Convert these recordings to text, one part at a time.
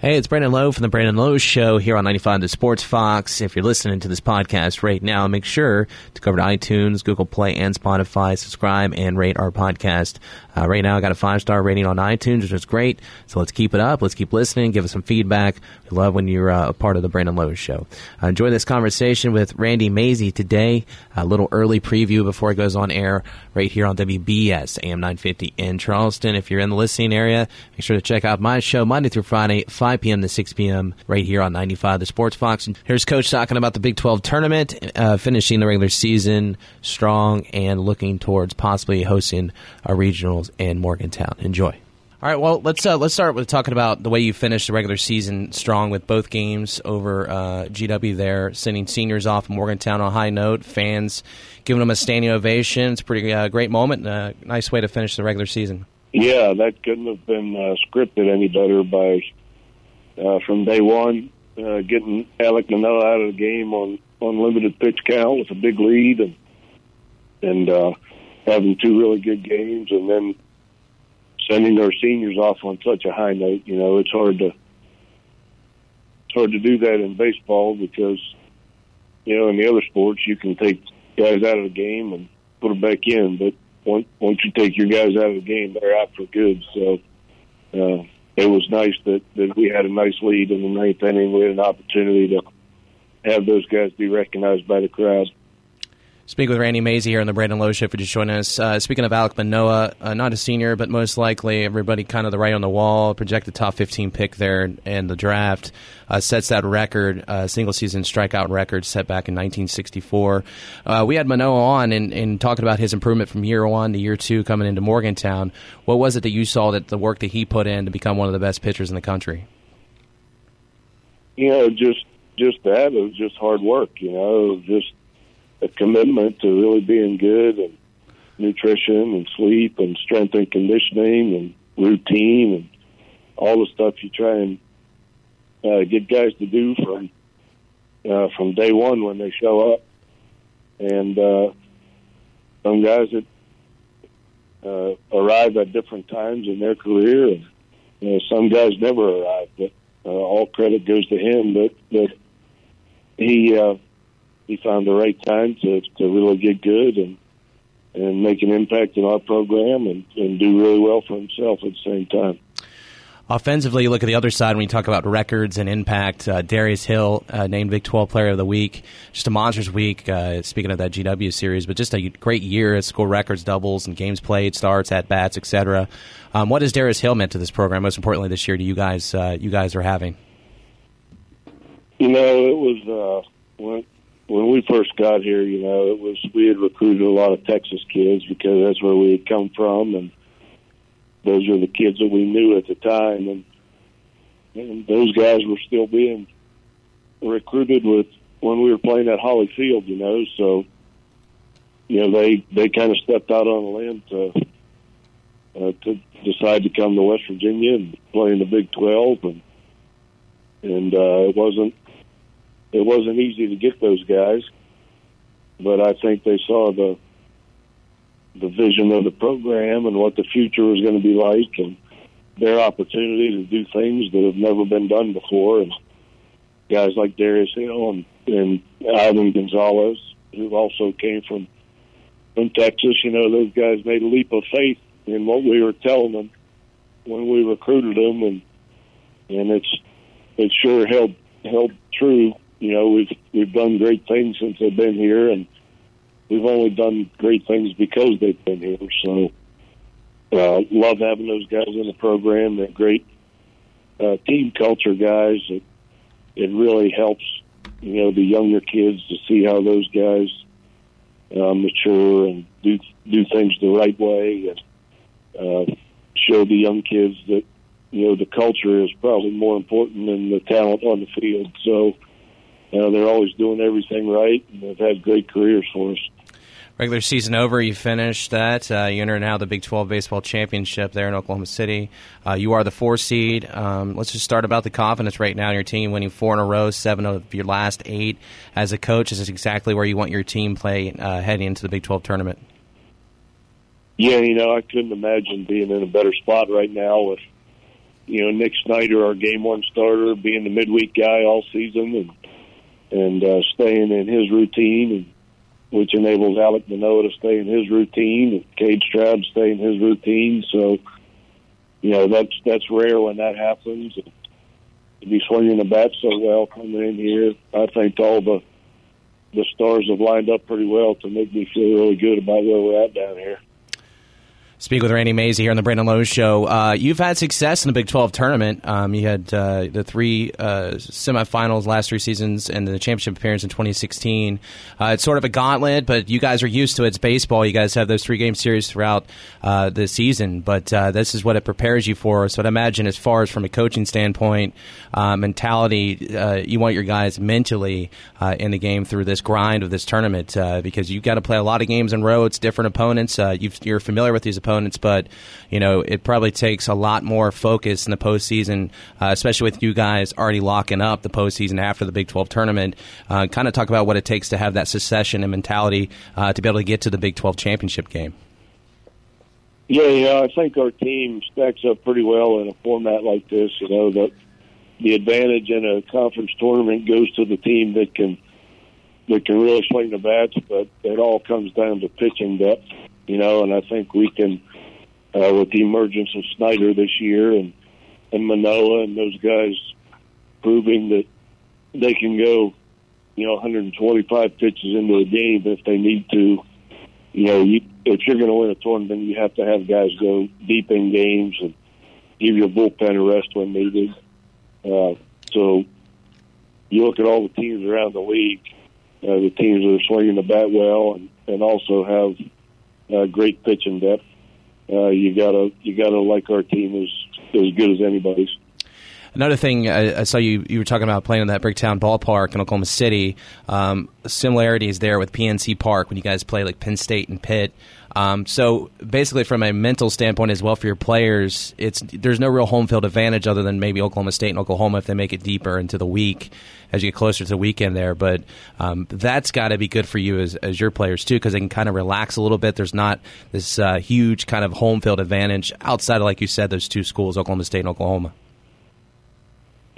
Hey, it's Brandon Lowe from the Brandon Lowe Show here on 95 The Sports Fox. If you're listening to this podcast right now, make sure to go over to iTunes, Google Play, and Spotify, subscribe, and rate our podcast. Uh, right now, I got a five star rating on iTunes, which is great. So let's keep it up. Let's keep listening. Give us some feedback. We love when you're uh, a part of the Brandon Lowe Show. Uh, enjoy this conversation with Randy Mazey today. A little early preview before it goes on air right here on WBS AM 950 in Charleston. If you're in the listening area, make sure to check out my show Monday through Friday, 5 p.m. to 6 p.m. right here on 95 The Sports Fox. And here's Coach talking about the Big 12 tournament, uh, finishing the regular season strong and looking towards possibly hosting a regionals in Morgantown. Enjoy. All right, well, let's uh, let's start with talking about the way you finished the regular season strong with both games over uh, GW there, sending seniors off Morgantown on a high note, fans giving them a standing ovation. It's a pretty uh, great moment, uh, nice way to finish the regular season. Yeah, that couldn't have been uh, scripted any better by uh, from day one, uh, getting Alek Manoah out of the game on on limited pitch count with a big lead, and and uh, having two really good games, and then sending their seniors off on such a high note. You know, it's hard to it's hard to do that in baseball because you know in the other sports you can take guys out of the game and put them back in, but once once you take your guys out of the game, they're out for good. So. Uh, it was nice that, that we had a nice lead in the ninth inning. We had an opportunity to have those guys be recognized by the crowd. Speaking with Randy Mazey here on the Brandon Lowe Show for just joining us. Uh, speaking of Alek Manoah, uh, not a senior, but most likely everybody kind of the right on the wall, projected top 15 pick there in the draft, uh, sets that record, uh, single season strikeout record set back in 1964. Uh, we had Manoah on and, and talking about his improvement from year one to year two coming into Morgantown. What was it that you saw that the work that he put in to become one of the best pitchers in the country? You know, just just that. It was just hard work. You know, just a commitment to really being good and nutrition and sleep and strength and conditioning and routine and all the stuff you try and uh, get guys to do from uh, from day one when they show up. And uh, some guys that uh, arrive at different times in their career, and you know, some guys never arrive. But uh, all credit goes to him. But but he uh, he found the right time to to really get good and and make an impact in our program and, and do really well for himself at the same time. Offensively, you look at the other side when you talk about records and impact. Uh, Darius Hill uh, named Big 12 Player of the Week. Just a monsters week, uh, speaking of that GW series, but just a great year. Score records, doubles, and games played, starts, at bats, etc. Um, what has Darius Hill meant to this program? Most importantly, this year, to you guys, uh, you guys are having. You know, it was uh, when when we first got here. You know, it was we had recruited a lot of Texas kids because that's where we had come from, and those are the kids that we knew at the time, and and those guys were still being recruited with when we were playing at Hawley Field, you know. So, you know, they they kind of stepped out on a limb to uh, to decide to come to West Virginia and play in the Big Twelve, and and uh, it wasn't it wasn't easy to get those guys, but I think they saw the the vision of the program and what the future was going to be like, and their opportunity to do things that have never been done before. And guys like Darius Hill and, and Ivan Gonzalez, who also came from from Texas, you know, those guys made a leap of faith in what we were telling them when we recruited them, and and it's it sure held held true. You know, we've we've done great things since they've been here, and we've only done great things because they've been here. So, uh, love having those guys in the program. They're great uh, team culture guys. It, it really helps, you know, the younger kids to see how those guys uh, mature and do do things the right way, and uh, show the young kids that you know the culture is probably more important than the talent on the field. So. Uh, they're always doing everything right, and they've had great careers for us regular season over. You finished that. Uh, you enter now the Big 12 Baseball Championship there in Oklahoma City. Uh, you are the four seed. Um, let's just start about the confidence right now in your team, winning four in a row, seven of your last eight. As a coach, is this exactly where you want your team play uh, heading into the Big 12 tournament? Yeah, you know, I couldn't imagine being in a better spot right now with you know Nick Snyder, our game one starter, being the midweek guy all season and and uh, staying in his routine, which enables Alek Manoah to stay in his routine, and Kade Strowd to stay in his routine. So, you know that's that's rare when that happens. To be swinging the bat so well coming in here, I think all the the stars have lined up pretty well to make me feel really good about where we're at down here. Speak with Randy Mazey here on the Brandon Lowe Show. Uh, you've had success in the Big 12 tournament. Um, you had uh, the three uh, semifinals last three seasons and the championship appearance in 2016. Uh, it's sort of a gauntlet, but you guys are used to it. It's baseball. You guys have those three game series throughout uh, the season, but uh, this is what it prepares you for. So I'd imagine, as far as from a coaching standpoint, mentality, you want your guys mentally in the game through this grind of this tournament because you've got to play a lot of games in row. It's different opponents. you're familiar with these opponents opponents, but you know it probably takes a lot more focus in the postseason, uh, especially with you guys already locking up the postseason after the Big 12 tournament. Uh, kind of talk about what it takes to have that secession and mentality uh, to be able to get to the Big 12 championship game. Yeah, yeah, I think our team stacks up pretty well in a format like this. You know, the the advantage in a conference tournament goes to the team that can that can really swing the bats, but it all comes down to pitching depth you know, and I think we can, uh, with the emergence of Snyder this year and, and Manoah and those guys proving that they can go, you know, 125 pitches into a game if they need to. You know, you, if you're going to win a tournament, you have to have guys go deep in games and give your bullpen a rest when needed. Uh, so you look at all the teams around the league, uh, the teams that are swinging the bat well and, and also have uh, great pitching depth. Uh, you gotta you gotta like our team as as good as anybody's. Another thing, I, I, saw you you were talking about playing in that Bricktown ballpark in Oklahoma City. Um, similarities there with PNC Park when you guys play like Penn State and Pitt. Um, so basically, from a mental standpoint as well for your players, it's there's no real home field advantage other than maybe Oklahoma State and Oklahoma if they make it deeper into the week as you get closer to the weekend there. But um, that's got to be good for you as, as your players too because they can kind of relax a little bit. There's not this uh, huge kind of home field advantage outside of like you said those two schools, Oklahoma State and Oklahoma.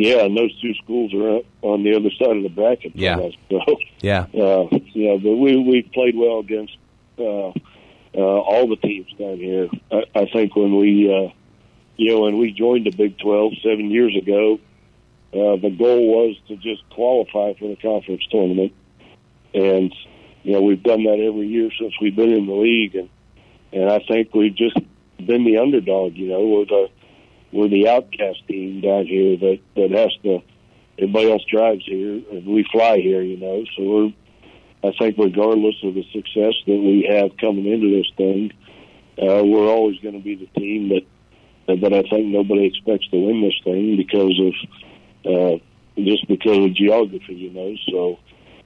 Yeah, and those two schools are on the other side of the bracket. Yeah. Us, so, yeah. Uh, yeah, but we we played well against uh, uh, all the teams down here. I, I think when we, uh, you know, when we joined the Big Twelve seven years ago, uh, the goal was to just qualify for the conference tournament, and you know we've done that every year since we've been in the league, and and I think we've just been the underdog. You know, we're the we're the outcast team down here that that has to. Everybody else drives here, and we fly here. You know, so we're. I think regardless of the success that we have coming into this thing, uh, we're always going to be the team that. But I think nobody expects to win this thing because of uh, just because of geography, you know. So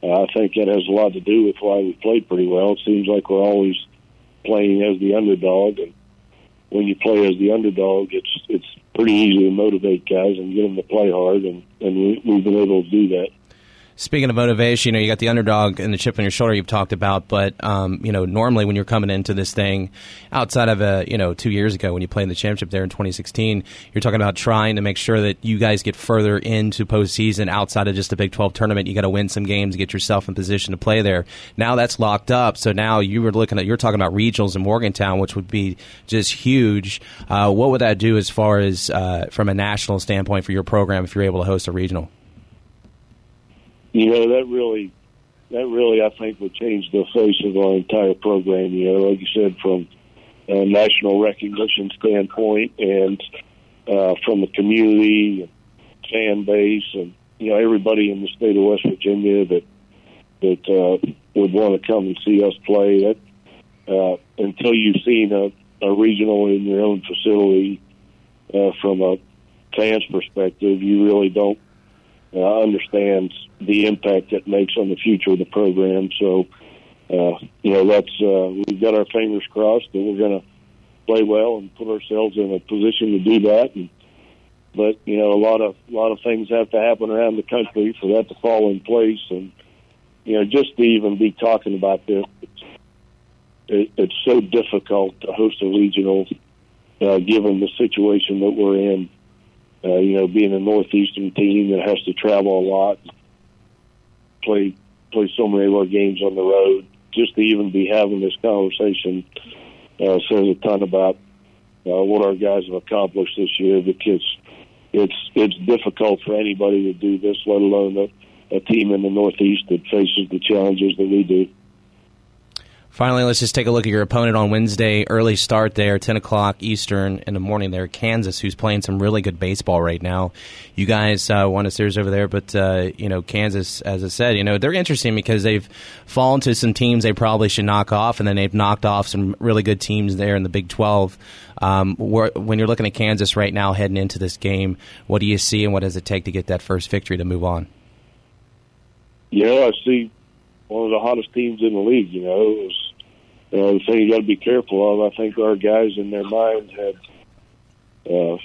uh, I think that has a lot to do with why we played pretty well. It seems like we're always playing as the underdog, and when you play as the underdog, it's it's pretty easy to motivate guys and get them to play hard, and and we, we've been able to do that. Speaking of motivation, you know, you got the underdog and the chip on your shoulder you've talked about, but, um, you know, normally when you're coming into this thing, outside of, a, you know, two years ago when you played in the championship there in 2016, you're talking about trying to make sure that you guys get further into postseason outside of just the Big 12 tournament. You got to win some games get yourself in position to play there. Now that's locked up. So now you were looking at, you're talking about regionals in Morgantown, which would be just huge. Uh, what would that do as far as, uh, from a national standpoint for your program if you're able to host a regional? You know that really that really I think would change the face of our entire program. You know, like you said, from a national recognition standpoint and uh, from the community, fan base, and you know everybody in the state of West Virginia that that uh, would want to come and see us play. That uh, until you've seen a, a regional in your own facility uh, from a fans perspective, you really don't uh, understands the impact it makes on the future of the program. So, uh, you know, that's uh, we've got our fingers crossed that we're going to play well and put ourselves in a position to do that. And, but you know, a lot of a lot of things have to happen around the country for that to fall in place. And you know, just to even be talking about this, it's, it, it's so difficult to host a regional, uh, given the situation that we're in Uh, you know, being a northeastern team that has to travel a lot, play play so many of our games on the road, just to even be having this conversation uh, says a ton about uh, what our guys have accomplished this year. Because it's it's difficult for anybody to do this, let alone a, a team in the Northeast that faces the challenges that we do. Finally, let's just take a look at your opponent on Wednesday. Early start there, 10 o'clock Eastern in the morning there. Kansas, who's playing some really good baseball right now. You guys uh, won a series over there, but, uh, you know, Kansas, as I said, you know, they're interesting because they've fallen to some teams they probably should knock off, and then they've knocked off some really good teams there in the Big 12. Um, when you're looking at Kansas right now heading into this game, what do you see and what does it take to get that first victory to move on? Yeah, I see one of the hottest teams in the league. You know, it was uh, the thing you got to be careful of. I think our guys in their minds had uh,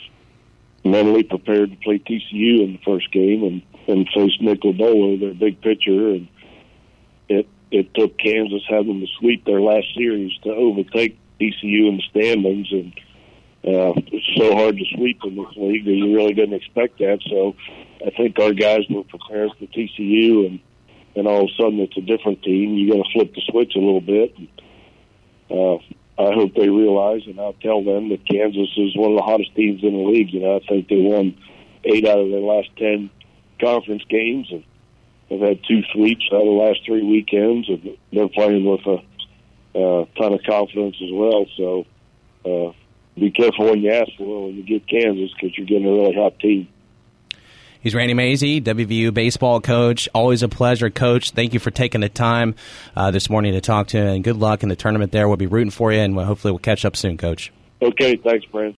mentally prepared to play TCU in the first game and and face Nick Lodolo, their big pitcher, and it it took Kansas having to sweep their last series to overtake TCU in the standings, and uh, it's so hard to sweep in this league that you really didn't expect that. So I think our guys were prepared for TCU, and and all of a sudden it's a different team. You got to flip the switch a little bit. And, uh, I hope they realize, and I'll tell them that Kansas is one of the hottest teams in the league. You know, I think they won eight out of their last ten conference games, and they've had two sweeps out of the last three weekends, and they're playing with a uh, ton of confidence as well. So, uh, be careful when you ask for when you get Kansas because you're getting a really hot team. He's Randy Mazey, WVU baseball coach. Always a pleasure, coach. Thank you for taking the time uh, this morning to talk to him, and good luck in the tournament there. We'll be rooting for you, and hopefully we'll catch up soon, coach. Okay, thanks, Brent.